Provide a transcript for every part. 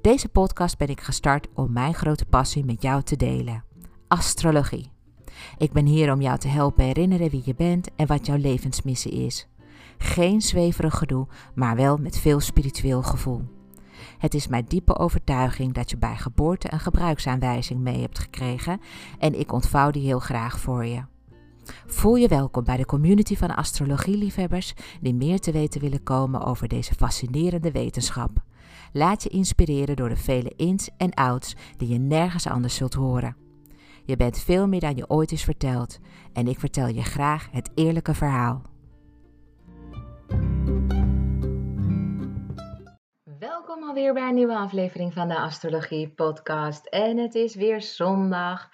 Deze podcast ben ik gestart om mijn grote passie met jou te delen: astrologie. Ik ben hier om jou te helpen herinneren wie je bent en wat jouw levensmissie is. Geen zweverig gedoe, maar wel met veel spiritueel gevoel. Het is mijn diepe overtuiging dat je bij geboorte een gebruiksaanwijzing mee hebt gekregen en ik ontvouw die heel graag voor je. Voel je welkom bij de community van astrologieliefhebbers die meer te weten willen komen over deze fascinerende wetenschap. Laat je inspireren door de vele ins en outs die je nergens anders zult horen. Je bent veel meer dan je ooit is verteld en ik vertel je graag het eerlijke verhaal. Welkom alweer bij een nieuwe aflevering van de Astrologie Podcast. En het is weer zondag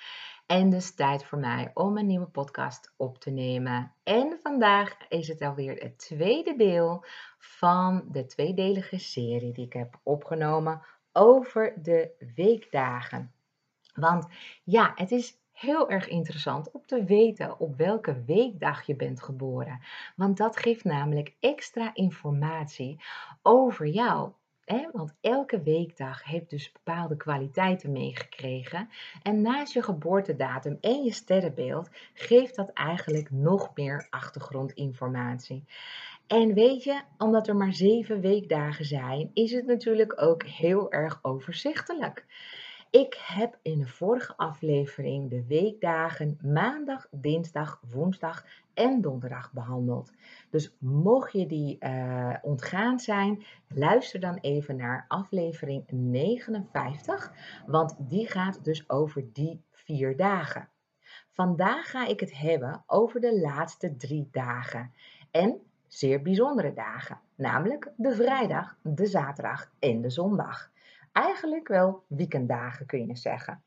en dus tijd voor mij om een nieuwe podcast op te nemen. En vandaag is het alweer het tweede deel van de tweedelige serie die ik heb opgenomen over de weekdagen. Want ja, het is heel erg interessant om te weten op welke weekdag je bent geboren. Want dat geeft namelijk extra informatie over jou. Want elke weekdag heeft dus bepaalde kwaliteiten meegekregen. En naast je geboortedatum en je sterrenbeeld geeft dat eigenlijk nog meer achtergrondinformatie. En weet je, omdat er maar zeven weekdagen zijn, is het natuurlijk ook heel erg overzichtelijk. Ik heb in de vorige aflevering de weekdagen maandag, dinsdag, woensdag en donderdag behandeld. Dus mocht je die uh, ontgaan zijn, luister dan even naar aflevering 59, want die gaat dus over die vier dagen. Vandaag ga ik het hebben over de laatste drie dagen en zeer bijzondere dagen, namelijk de vrijdag, de zaterdag en de zondag eigenlijk wel weekenddagen kun je zeggen.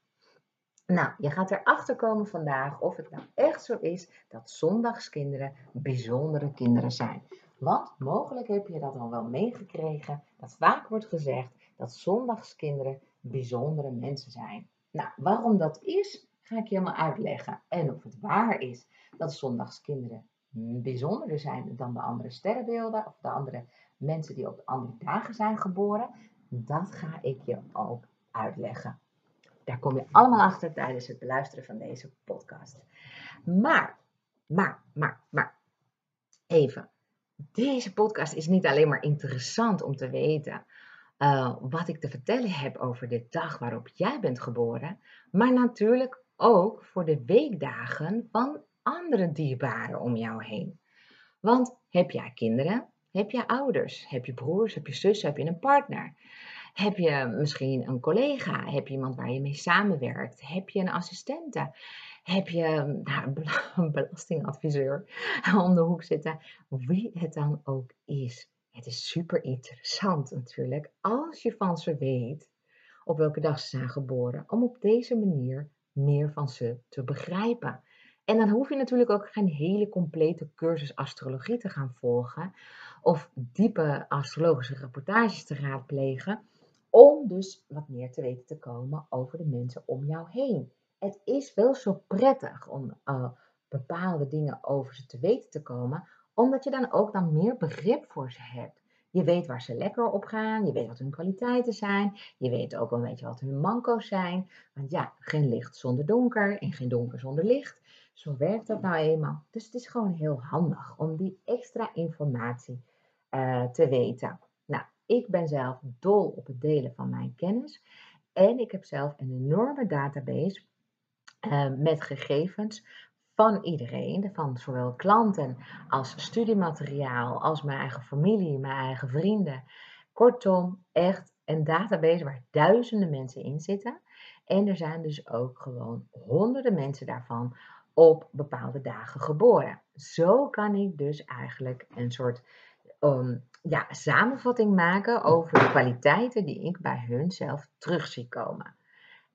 Nou, je gaat erachter komen vandaag of het nou echt zo is dat zondagskinderen bijzondere kinderen zijn. Want mogelijk heb je dat al wel meegekregen, dat vaak wordt gezegd dat zondagskinderen bijzondere mensen zijn. Nou, waarom dat is, ga ik je helemaal uitleggen. En of het waar is dat zondagskinderen bijzonderder zijn dan de andere sterrenbeelden of de andere mensen die op andere dagen zijn geboren. Dat ga ik je ook uitleggen. Daar kom je allemaal achter tijdens het beluisteren van deze podcast. Maar, maar, maar, maar, even. Deze podcast is niet alleen maar interessant om te weten uh, wat ik te vertellen heb over de dag waarop jij bent geboren, maar natuurlijk ook voor de weekdagen van andere dierbaren om jou heen. Want heb jij kinderen? Heb je ouders? Heb je broers? Heb je zussen? Heb je een partner? Heb je misschien een collega? Heb je iemand waar je mee samenwerkt? Heb je een assistente? Heb je nou, een belastingadviseur om de hoek zitten? Wie het dan ook is. Het is super interessant natuurlijk als je van ze weet op welke dag ze zijn geboren. Om op deze manier meer van ze te begrijpen. En dan hoef je natuurlijk ook geen hele complete cursus astrologie te gaan volgen of diepe astrologische rapportages te raadplegen, om dus wat meer te weten te komen over de mensen om jou heen. Het is wel zo prettig om uh, bepaalde dingen over ze te weten te komen, omdat je dan ook dan meer begrip voor ze hebt. Je weet waar ze lekker op gaan, je weet wat hun kwaliteiten zijn, je weet ook een beetje wat hun manco's zijn. Want ja, geen licht zonder donker en geen donker zonder licht. Zo werkt dat nou eenmaal. Dus het is gewoon heel handig om die extra informatie uh, te weten. Nou, ik ben zelf dol op het delen van mijn kennis. En ik heb zelf een enorme database uh, met gegevens van iedereen, van zowel klanten als studiemateriaal, als mijn eigen familie, mijn eigen vrienden. Kortom, echt een database waar duizenden mensen in zitten. En er zijn dus ook gewoon honderden mensen daarvan op bepaalde dagen geboren. Zo kan ik dus eigenlijk een soort um, ja, samenvatting maken over de kwaliteiten die ik bij hun zelf terug zie komen.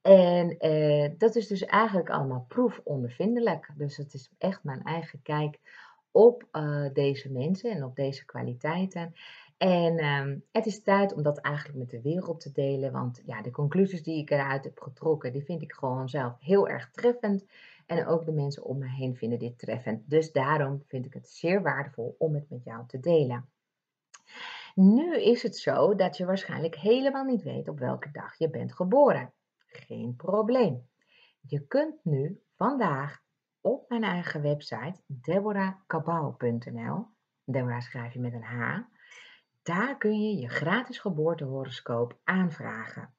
En eh, dat is dus eigenlijk allemaal proefondervindelijk. Dus het is echt mijn eigen kijk op uh, deze mensen en op deze kwaliteiten. En ehm, het is tijd om dat eigenlijk met de wereld te delen. Want ja, de conclusies die ik eruit heb getrokken, die vind ik gewoon zelf heel erg treffend. En ook de mensen om me heen vinden dit treffend. Dus daarom vind ik het zeer waardevol om het met jou te delen. Nu is het zo dat je waarschijnlijk helemaal niet weet op welke dag je bent geboren. Geen probleem. Je kunt nu vandaag op mijn eigen website deborahkabau.nl, Deborah schrijf je met een H, daar kun je je gratis geboortehoroscoop aanvragen.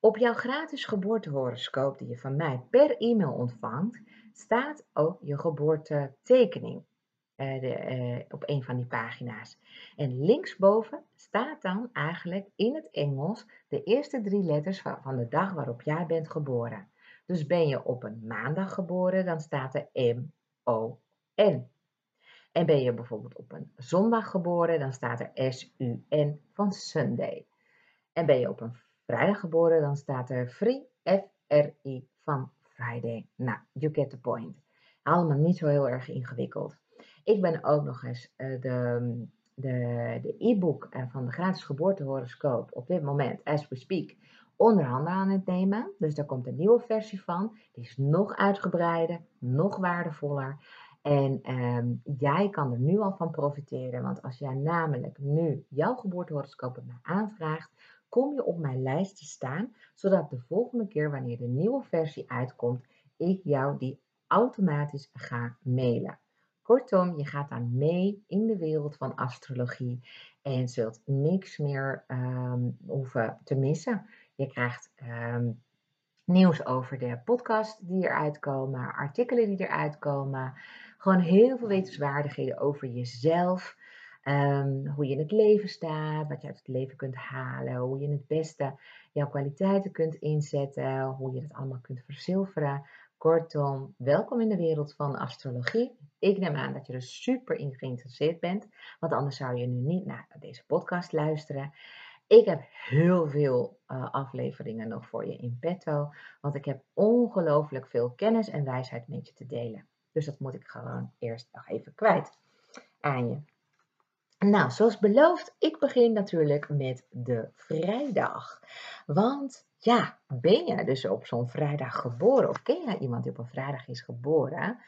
Op jouw gratis geboortehoroscoop die je van mij per e-mail ontvangt, staat ook je geboortetekening uh, de, uh, op een van die pagina's. En linksboven staat dan eigenlijk in het Engels de eerste drie letters van, van de dag waarop jij bent geboren. Dus ben je op een maandag geboren, dan staat er M-O-N. En ben je bijvoorbeeld op een zondag geboren, dan staat er S-U-N van Sunday. En ben je op een vrijdag geboren, dan staat er Free, F-R-I van Friday. Nou, you get the point. Allemaal niet zo heel erg ingewikkeld. Ik ben ook nog eens uh, de de e-book e van de gratis geboortehoroscoop op dit moment, as we speak, onder handen aan het nemen. Dus daar komt een nieuwe versie van. Die is nog uitgebreider, nog waardevoller. En ehm, jij kan er nu al van profiteren, want als jij namelijk nu jouw geboortehoroscoop bij mij aanvraagt, kom je op mijn lijst te staan, zodat de volgende keer wanneer de nieuwe versie uitkomt, ik jou die automatisch ga mailen. Kortom, je gaat dan mee in de wereld van astrologie en zult niks meer um, hoeven te missen. Je krijgt um, nieuws over de podcast die eruit komen, artikelen die eruit komen, gewoon heel veel wetenswaardigheden over jezelf. Um, hoe je in het leven staat, wat je uit het leven kunt halen, hoe je het beste jouw kwaliteiten kunt inzetten, hoe je het allemaal kunt verzilveren. Kortom, welkom in de wereld van astrologie. Ik neem aan dat je er super in geïnteresseerd bent, want anders zou je nu niet naar deze podcast luisteren. Ik heb heel veel uh, afleveringen nog voor je in petto, want ik heb ongelooflijk veel kennis en wijsheid met je te delen. Dus dat moet ik gewoon eerst nog even kwijt aan je. Nou, zoals beloofd, ik begin natuurlijk met de vrijdag. Want ja, ben je dus op zo'n vrijdag geboren? Of ken jij iemand die op een vrijdag is geboren?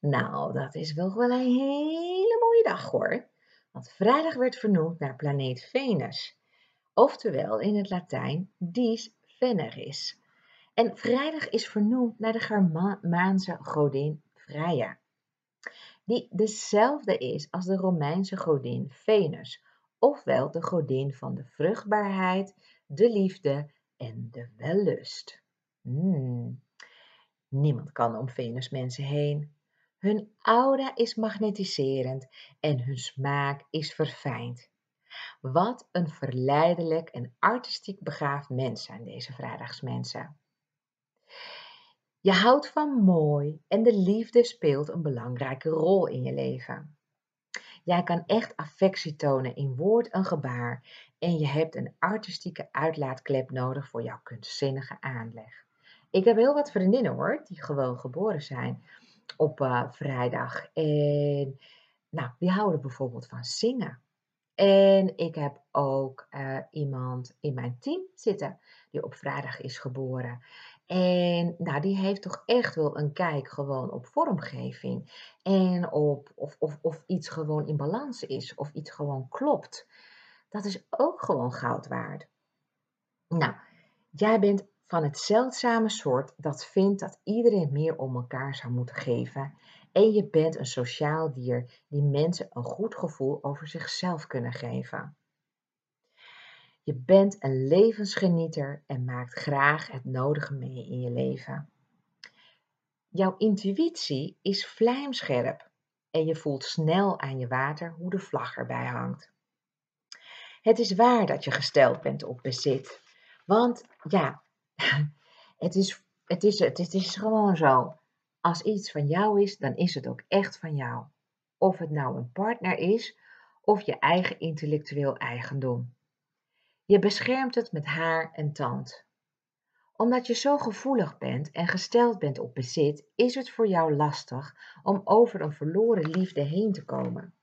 Nou, dat is wel wel een hele mooie dag hoor. Want vrijdag werd vernoemd naar planeet Venus. Oftewel in het Latijn dies Veneris. En vrijdag is vernoemd naar de Germaanse godin Freya. Die dezelfde is als de Romeinse godin Venus. Ofwel de godin van de vruchtbaarheid, de liefde en de wellust. Hmm. Niemand kan om Venus mensen heen. Hun aura is magnetiserend en hun smaak is verfijnd. Wat een verleidelijk en artistiek begaafd mens zijn deze vrijdagsmensen. Je houdt van mooi en de liefde speelt een belangrijke rol in je leven. Jij kan echt affectie tonen in woord en gebaar en je hebt een artistieke uitlaatklep nodig voor jouw kunstzinnige aanleg. Ik heb heel wat vriendinnen hoor, die gewoon geboren zijn op uh, vrijdag. En nou, die houden bijvoorbeeld van zingen. En ik heb ook uh, iemand in mijn team zitten die op vrijdag is geboren. En nou, die heeft toch echt wel een kijk gewoon op vormgeving. En op of, of, of iets gewoon in balans is. Of iets gewoon klopt. Dat is ook gewoon goud waard. Nou, jij bent van het zeldzame soort dat vindt dat iedereen meer om elkaar zou moeten geven. En je bent een sociaal dier die mensen een goed gevoel over zichzelf kunnen geven. Je bent een levensgenieter en maakt graag het nodige mee in je leven. Jouw intuïtie is vlijmscherp en je voelt snel aan je water hoe de vlag erbij hangt. Het is waar dat je gesteld bent op bezit. Want ja, het is, het is, het het is gewoon zo. Als iets van jou is, dan is het ook echt van jou. Of het nou een partner is of je eigen intellectueel eigendom. Je beschermt het met haar en tand. Omdat je zo gevoelig bent en gesteld bent op bezit, is het voor jou lastig om over een verloren liefde heen te komen.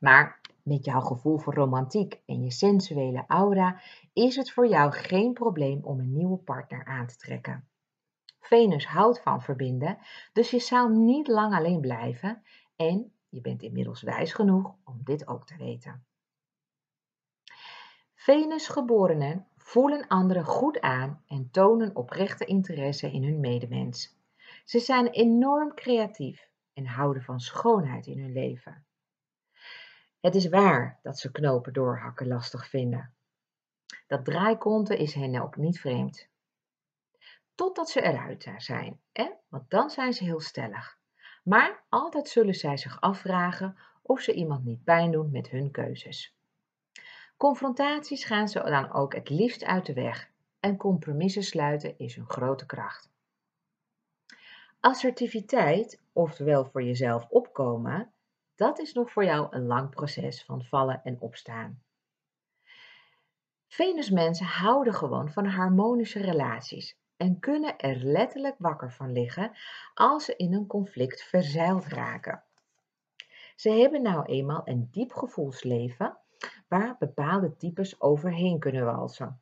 Maar met jouw gevoel voor romantiek en je sensuele aura is het voor jou geen probleem om een nieuwe partner aan te trekken. Venus houdt van verbinden, dus je zou niet lang alleen blijven en je bent inmiddels wijs genoeg om dit ook te weten. Venusgeborenen voelen anderen goed aan en tonen oprechte interesse in hun medemens. Ze zijn enorm creatief en houden van schoonheid in hun leven. Het is waar dat ze knopen doorhakken lastig vinden. Dat draaikonten is hen ook niet vreemd. Totdat ze eruit zijn, hè? want dan zijn ze heel stellig. Maar altijd zullen zij zich afvragen of ze iemand niet pijn doen met hun keuzes. Confrontaties gaan ze dan ook het liefst uit de weg en compromissen sluiten is hun grote kracht. Assertiviteit, oftewel voor jezelf opkomen, dat is nog voor jou een lang proces van vallen en opstaan. Venusmensen houden gewoon van harmonische relaties en kunnen er letterlijk wakker van liggen als ze in een conflict verzeild raken. Ze hebben nou eenmaal een diep gevoelsleven waar bepaalde types overheen kunnen walsen.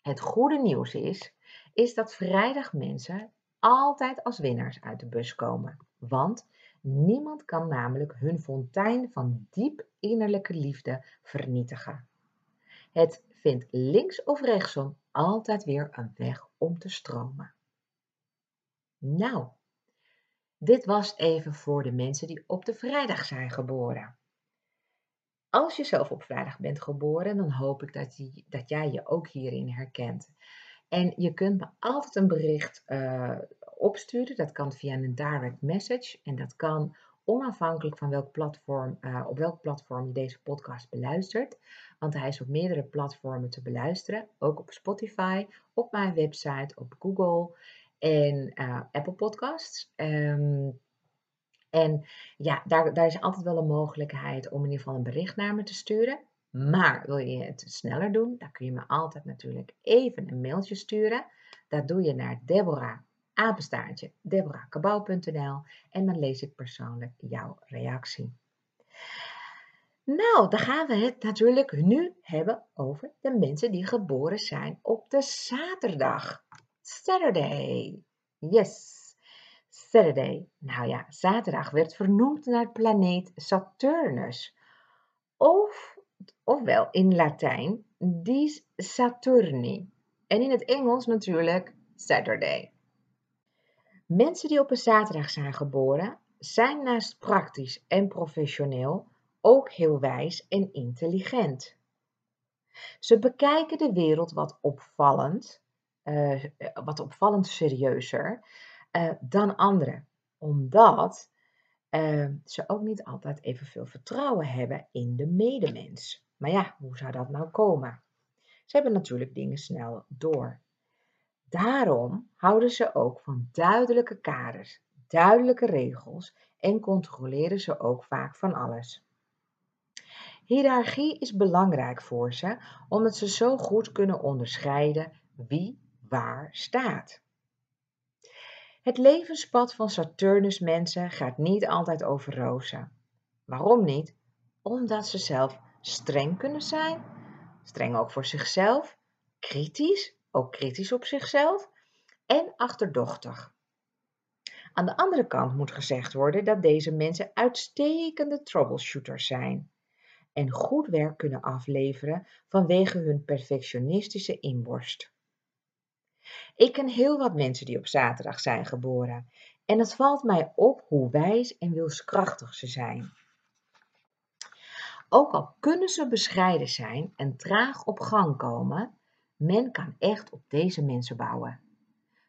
Het goede nieuws is, is dat vrijdag mensen altijd als winnaars uit de bus komen. Want niemand kan namelijk hun fontein van diep innerlijke liefde vernietigen. Het vindt links of rechtsom altijd weer een weg om te stromen. Nou, dit was even voor de mensen die op de vrijdag zijn geboren. Als je zelf op vrijdag bent geboren, dan hoop ik dat, dat jij je ook hierin herkent. En je kunt me altijd een bericht uh, opsturen. Dat kan via een direct message. En dat kan onafhankelijk van welk platform, uh, op welk platform je deze podcast beluistert. Want hij is op meerdere platformen te beluisteren. Ook op Spotify, op mijn website, op Google en uh, Apple Podcasts. Um, en ja, daar, daar is altijd wel een mogelijkheid om in ieder geval een bericht naar me te sturen. Maar wil je het sneller doen, dan kun je me altijd natuurlijk even een mailtje sturen. Dat doe je naar Deborah, apenstaartje, en dan lees ik persoonlijk jouw reactie. Nou, dan gaan we het natuurlijk nu hebben over de mensen die geboren zijn op de zaterdag. Saturday. Yes. Saturday. Nou ja, zaterdag werd vernoemd naar het planeet Saturnus. Of, ofwel in Latijn, dies Saturni. En in het Engels natuurlijk Saturday. Mensen die op een zaterdag zijn geboren, zijn naast praktisch en professioneel ook heel wijs en intelligent. Ze bekijken de wereld wat opvallend, uh, wat opvallend serieuzer uh, dan anderen. Omdat uh, ze ook niet altijd evenveel vertrouwen hebben in de medemens. Maar ja, hoe zou dat nou komen? Ze hebben natuurlijk dingen snel door. Daarom houden ze ook van duidelijke kaders, duidelijke regels en controleren ze ook vaak van alles. Hiërarchie is belangrijk voor ze, omdat ze zo goed kunnen onderscheiden wie waar staat. Het levenspad van Saturnus mensen gaat niet altijd over rozen. Waarom niet? Omdat ze zelf streng kunnen zijn, streng ook voor zichzelf, kritisch, ook kritisch op zichzelf en achterdochtig. Aan de andere kant moet gezegd worden dat deze mensen uitstekende troubleshooters zijn en goed werk kunnen afleveren vanwege hun perfectionistische inborst. Ik ken heel wat mensen die op zaterdag zijn geboren en het valt mij op hoe wijs en wilskrachtig ze zijn. Ook al kunnen ze bescheiden zijn en traag op gang komen, men kan echt op deze mensen bouwen.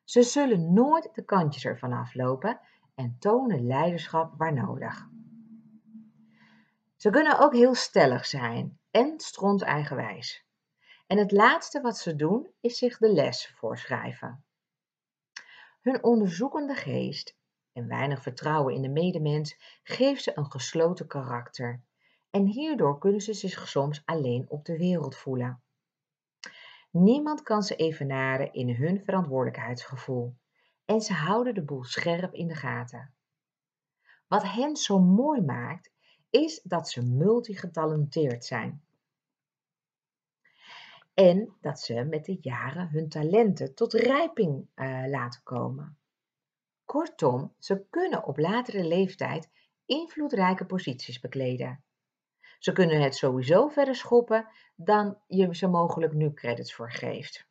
Ze zullen nooit de kantjes ervan aflopen en tonen leiderschap waar nodig. Ze kunnen ook heel stellig zijn en stront eigenwijs. En het laatste wat ze doen is zich de les voorschrijven. Hun onderzoekende geest en weinig vertrouwen in de medemens geeft ze een gesloten karakter. En hierdoor kunnen ze zich soms alleen op de wereld voelen. Niemand kan ze evenaren in hun verantwoordelijkheidsgevoel. En ze houden de boel scherp in de gaten. Wat hen zo mooi maakt, is dat ze multigetalenteerd zijn. En dat ze met de jaren hun talenten tot rijping uh, laten komen. Kortom, ze kunnen op latere leeftijd invloedrijke posities bekleden. Ze kunnen het sowieso verder schoppen dan je ze mogelijk nu credits voor geeft.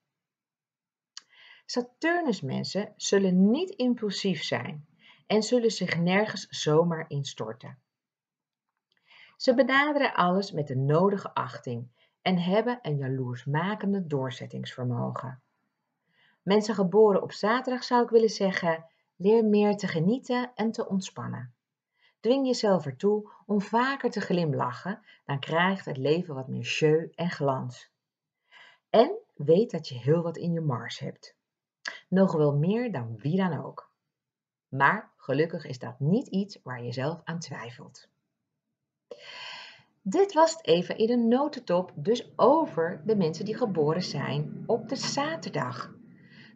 Saturnusmensen zullen niet impulsief zijn en zullen zich nergens zomaar instorten. Ze benaderen alles met de nodige achting en hebben een jaloersmakende doorzettingsvermogen. Mensen geboren op zaterdag zou ik willen zeggen, leer meer te genieten en te ontspannen. Dwing jezelf ertoe om vaker te glimlachen, dan krijgt het leven wat meer jeu en glans. En weet dat je heel wat in je mars hebt. Nog wel meer dan wie dan ook. Maar gelukkig is dat niet iets waar je zelf aan twijfelt. Dit was het even in een notendop, dus over de mensen die geboren zijn op de zaterdag.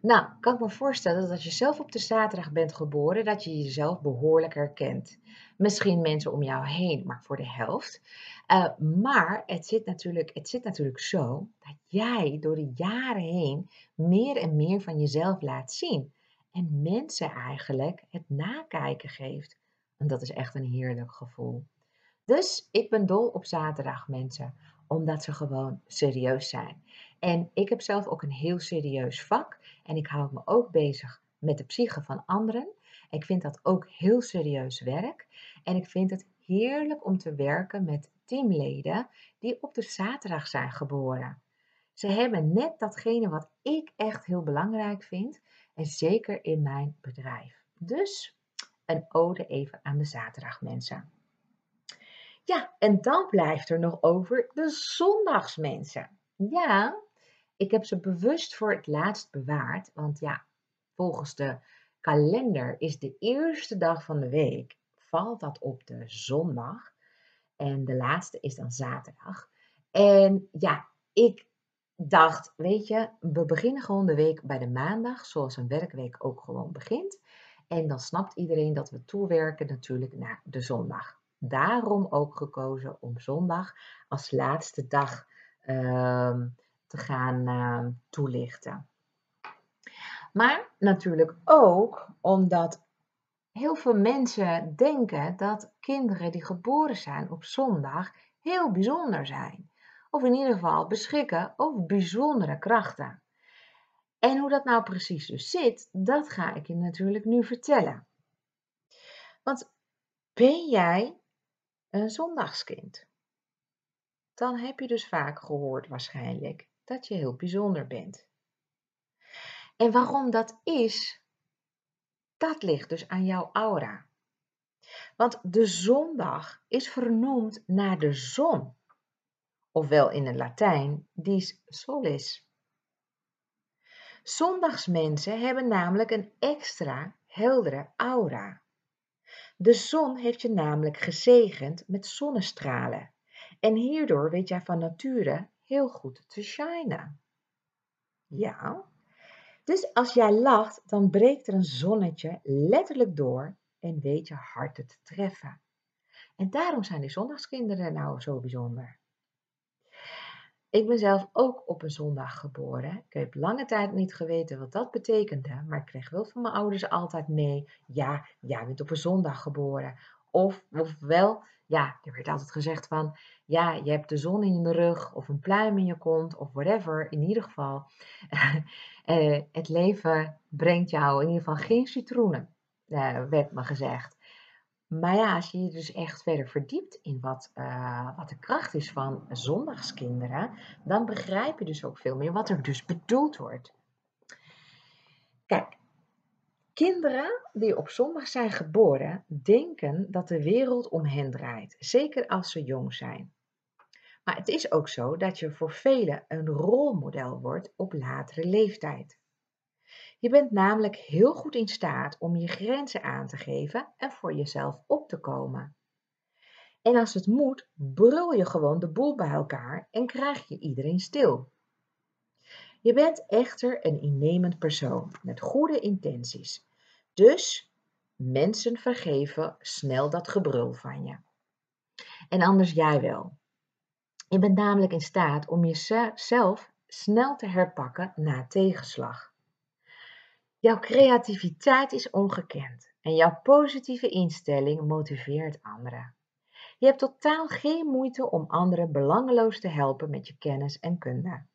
Nou, kan ik me voorstellen dat als je zelf op de zaterdag bent geboren, dat je jezelf behoorlijk herkent. Misschien mensen om jou heen, maar voor de helft. Uh, maar het zit, natuurlijk, het zit natuurlijk zo dat jij door de jaren heen meer en meer van jezelf laat zien. En mensen eigenlijk het nakijken geeft. En dat is echt een heerlijk gevoel. Dus ik ben dol op zaterdag mensen, omdat ze gewoon serieus zijn. En ik heb zelf ook een heel serieus vak en ik houd me ook bezig met de psyche van anderen. Ik vind dat ook heel serieus werk en ik vind het heerlijk om te werken met teamleden die op de zaterdag zijn geboren. Ze hebben net datgene wat ik echt heel belangrijk vind en zeker in mijn bedrijf. Dus een ode even aan de zaterdag mensen. Ja, en dan blijft er nog over de zondagsmensen. Ja, ik heb ze bewust voor het laatst bewaard, want ja, volgens de kalender is de eerste dag van de week, valt dat op de zondag. En de laatste is dan zaterdag. En ja, ik dacht, weet je, we beginnen gewoon de week bij de maandag, zoals een werkweek ook gewoon begint. En dan snapt iedereen dat we toewerken natuurlijk naar de zondag. Daarom ook gekozen om zondag als laatste dag ehm, te gaan ehm, toelichten. Maar natuurlijk ook omdat heel veel mensen denken dat kinderen die geboren zijn op zondag heel bijzonder zijn. Of in ieder geval beschikken over bijzondere krachten. En hoe dat nou precies dus zit, dat ga ik je natuurlijk nu vertellen. Want ben jij een zondagskind? Dan heb je dus vaak gehoord waarschijnlijk dat je heel bijzonder bent. En waarom dat is, dat ligt dus aan jouw aura. Want de zondag is vernoemd naar de zon, ofwel in het Latijn dies solis. Zondagsmensen hebben namelijk een extra heldere aura. De zon heeft je namelijk gezegend met zonnestralen en hierdoor weet jij van nature heel goed te shinen. Ja, dus als jij lacht, dan breekt er een zonnetje letterlijk door en weet je harten te treffen. En daarom zijn die zondagskinderen nou zo bijzonder. Ik ben zelf ook op een zondag geboren. Ik heb lange tijd niet geweten wat dat betekende, maar ik kreeg wel van mijn ouders altijd mee: ja, jij bent op een zondag geboren. Of, ofwel, ja, er werd altijd gezegd van: ja, je hebt de zon in je rug, of een pluim in je kont, of whatever. In ieder geval, eh, het leven brengt jou in ieder geval geen citroenen, uh, werd me gezegd. Maar ja, als je je dus echt verder verdiept in wat, uh, wat de kracht is van zondagskinderen, dan begrijp je dus ook veel meer wat er dus bedoeld wordt. Kijk, kinderen die op zondag zijn geboren, denken dat de wereld om hen draait, zeker als ze jong zijn. Maar het is ook zo dat je voor velen een rolmodel wordt op latere leeftijd. Je bent namelijk heel goed in staat om je grenzen aan te geven en voor jezelf op te komen. En als het moet, brul je gewoon de boel bij elkaar en krijg je iedereen stil. Je bent echter een innemend persoon met goede intenties. Dus mensen vergeven snel dat gebrul van je. En anders jij wel. Je bent namelijk in staat om jezelf snel te herpakken na tegenslag. Jouw creativiteit is ongekend en jouw positieve instelling motiveert anderen. Je hebt totaal geen moeite om anderen belangeloos te helpen met je kennis en kunde.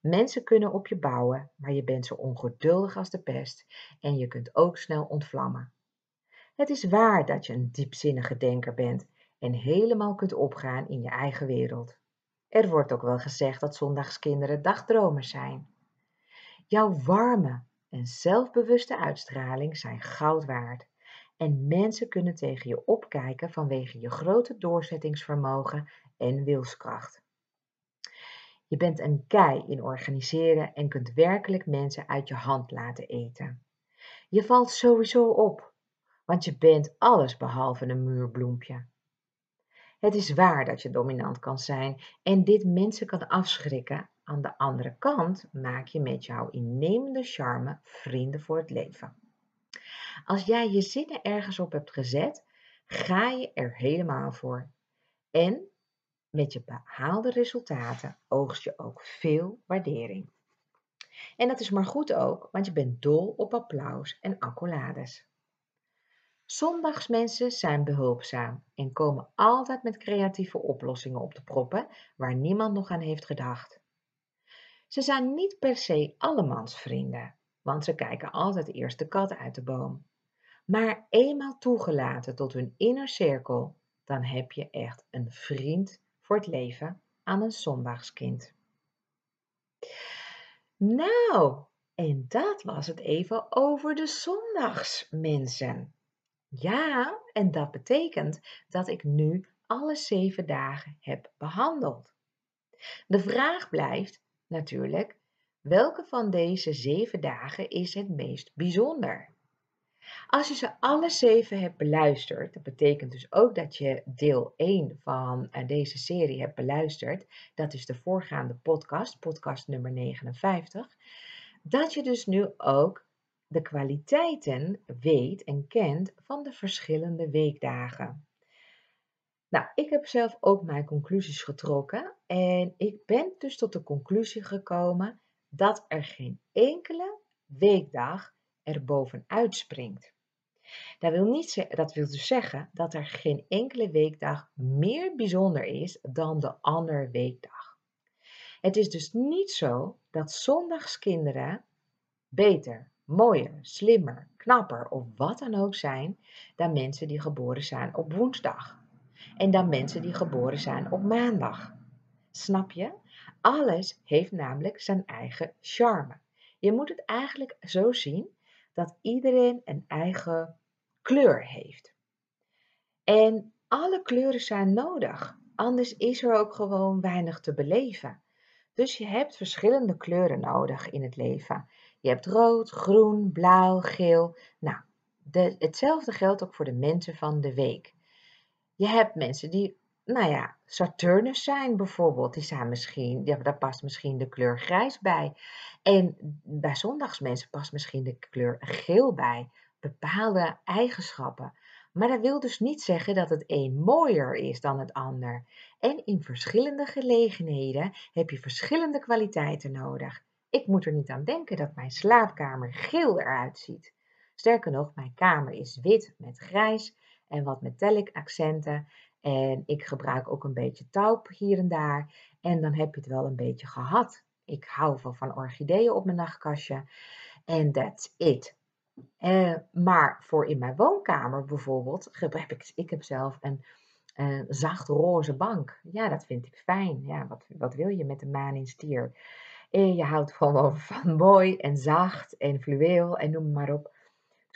Mensen kunnen op je bouwen, maar je bent zo ongeduldig als de pest en je kunt ook snel ontvlammen. Het is waar dat je een diepzinnige denker bent en helemaal kunt opgaan in je eigen wereld. Er wordt ook wel gezegd dat zondagskinderen dagdromers zijn. Jouw warme, en zelfbewuste uitstraling zijn goud waard. En mensen kunnen tegen je opkijken vanwege je grote doorzettingsvermogen en wilskracht. Je bent een kei in organiseren en kunt werkelijk mensen uit je hand laten eten. Je valt sowieso op, want je bent alles behalve een muurbloempje. Het is waar dat je dominant kan zijn en dit mensen kan afschrikken aan de andere kant maak je met jouw innemende charme vrienden voor het leven. Als jij je zinnen ergens op hebt gezet, ga je er helemaal voor. En met je behaalde resultaten oogst je ook veel waardering. En dat is maar goed ook, want je bent dol op applaus en accolades. Zondagsmensen zijn behulpzaam en komen altijd met creatieve oplossingen op de proppen waar niemand nog aan heeft gedacht. Ze zijn niet per se allemans vrienden, want ze kijken altijd eerst de kat uit de boom. Maar eenmaal toegelaten tot hun inner cirkel, dan heb je echt een vriend voor het leven aan een zondagskind. Nou, en dat was het even over de zondagsmensen. Ja, en dat betekent dat ik nu alle zeven dagen heb behandeld. De vraag blijft, natuurlijk, welke van deze zeven dagen is het meest bijzonder? Als je ze alle zeven hebt beluisterd, dat betekent dus ook dat je deel 1 van eh, deze serie hebt beluisterd, dat is de voorgaande podcast, podcast nummer 59, dat je dus nu ook de kwaliteiten weet en kent van de verschillende weekdagen. Nou, ik heb zelf ook mijn conclusies getrokken en ik ben dus tot de conclusie gekomen dat er geen enkele weekdag er bovenuit springt. Dat wil, niet dat wil dus zeggen dat er geen enkele weekdag meer bijzonder is dan de andere weekdag. Het is dus niet zo dat zondagskinderen beter, mooier, slimmer, knapper of wat dan ook zijn dan mensen die geboren zijn op woensdag en dan mensen die geboren zijn op maandag. Snap je? Alles heeft namelijk zijn eigen charme. Je moet het eigenlijk zo zien dat iedereen een eigen kleur heeft. En alle kleuren zijn nodig, anders is er ook gewoon weinig te beleven. Dus je hebt verschillende kleuren nodig in het leven. Je hebt rood, groen, blauw, geel. Nou, de, hetzelfde geldt ook voor de mensen van de week. Je hebt mensen die, nou ja, Saturnus zijn bijvoorbeeld. Die zijn misschien, ja, daar past misschien de kleur grijs bij. En bij zondagsmensen past misschien de kleur geel bij. Bepaalde eigenschappen. Maar dat wil dus niet zeggen dat het een mooier is dan het ander. En in verschillende gelegenheden heb je verschillende kwaliteiten nodig. Ik moet er niet aan denken dat mijn slaapkamer geel eruit ziet. Sterker nog, mijn kamer is wit met grijs en wat metallic accenten. En ik gebruik ook een beetje taupe hier en daar. En dan heb je het wel een beetje gehad. Ik hou van, van orchideeën op mijn nachtkastje. En that's it. Uh, maar voor in mijn woonkamer bijvoorbeeld, heb ik, ik heb zelf een, een zacht roze bank. Ja, dat vind ik fijn. Ja, wat, wat wil je met een maan in stier? Je houdt gewoon van mooi en zacht en fluweel en noem maar op.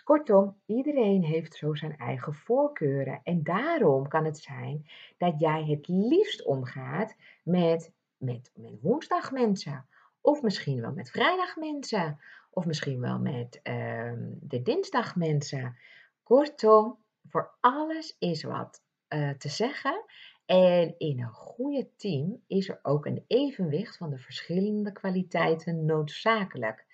Kortom, iedereen heeft zo zijn eigen voorkeuren. En daarom kan het zijn dat jij het liefst omgaat met, met, met woensdagmensen. Of misschien wel met vrijdagmensen. Of misschien wel met uh, de dinsdagmensen. Kortom, voor alles is wat uh, te zeggen. En in een goede team is er ook een evenwicht van de verschillende kwaliteiten noodzakelijk.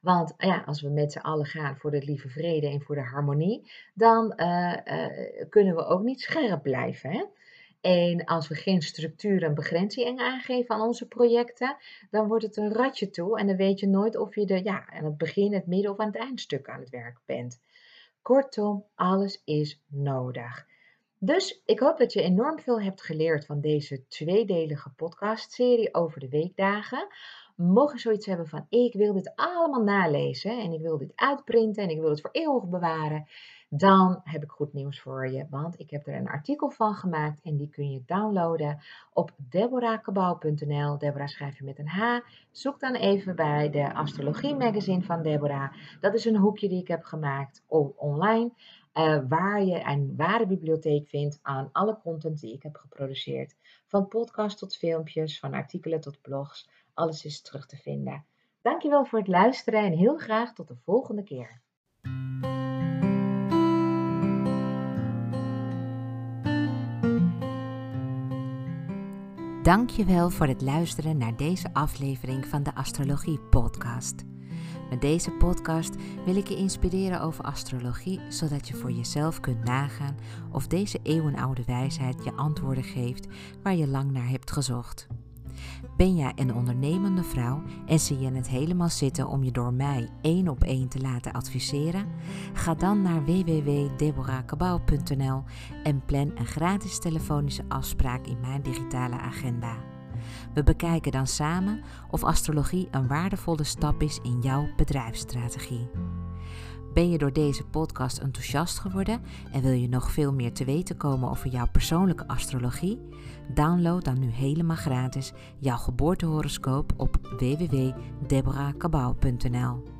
Want ja, als we met z'n allen gaan voor de lieve vrede en voor de harmonie, dan uh, uh, kunnen we ook niet scherp blijven. Hè? En als we geen structuur en begrenzing aangeven aan onze projecten, dan wordt het een ratje toe en dan weet je nooit of je de, ja, aan het begin, het midden of aan het eindstuk aan het werk bent. Kortom, alles is nodig. Dus ik hoop dat je enorm veel hebt geleerd van deze tweedelige podcastserie over de weekdagen. Mocht je zoiets hebben van ik wil dit allemaal nalezen en ik wil dit uitprinten en ik wil het voor eeuwig bewaren, dan heb ik goed nieuws voor je. Want ik heb er een artikel van gemaakt en die kun je downloaden op deborahkabau.nl. Deborah schrijf je met een H. Zoek dan even bij de Astrologie Magazine van Deborah. Dat is een hoekje die ik heb gemaakt online. Uh, waar je een ware bibliotheek vindt aan alle content die ik heb geproduceerd. Van podcast tot filmpjes, van artikelen tot blogs. Alles is terug te vinden. Dankjewel voor het luisteren en heel graag tot de volgende keer. Dankjewel voor het luisteren naar deze aflevering van de Astrologie Podcast. Met deze podcast wil ik je inspireren over astrologie, zodat je voor jezelf kunt nagaan of deze eeuwenoude wijsheid je antwoorden geeft waar je lang naar hebt gezocht. Ben jij een ondernemende vrouw en zie je het helemaal zitten om je door mij één op één te laten adviseren? Ga dan naar www.deborahkabau.nl en plan een gratis telefonische afspraak in mijn digitale agenda. We bekijken dan samen of astrologie een waardevolle stap is in jouw bedrijfsstrategie. Ben je door deze podcast enthousiast geworden en wil je nog veel meer te weten komen over jouw persoonlijke astrologie? Download dan nu helemaal gratis jouw geboortehoroscoop op www.deborahkabau.nl.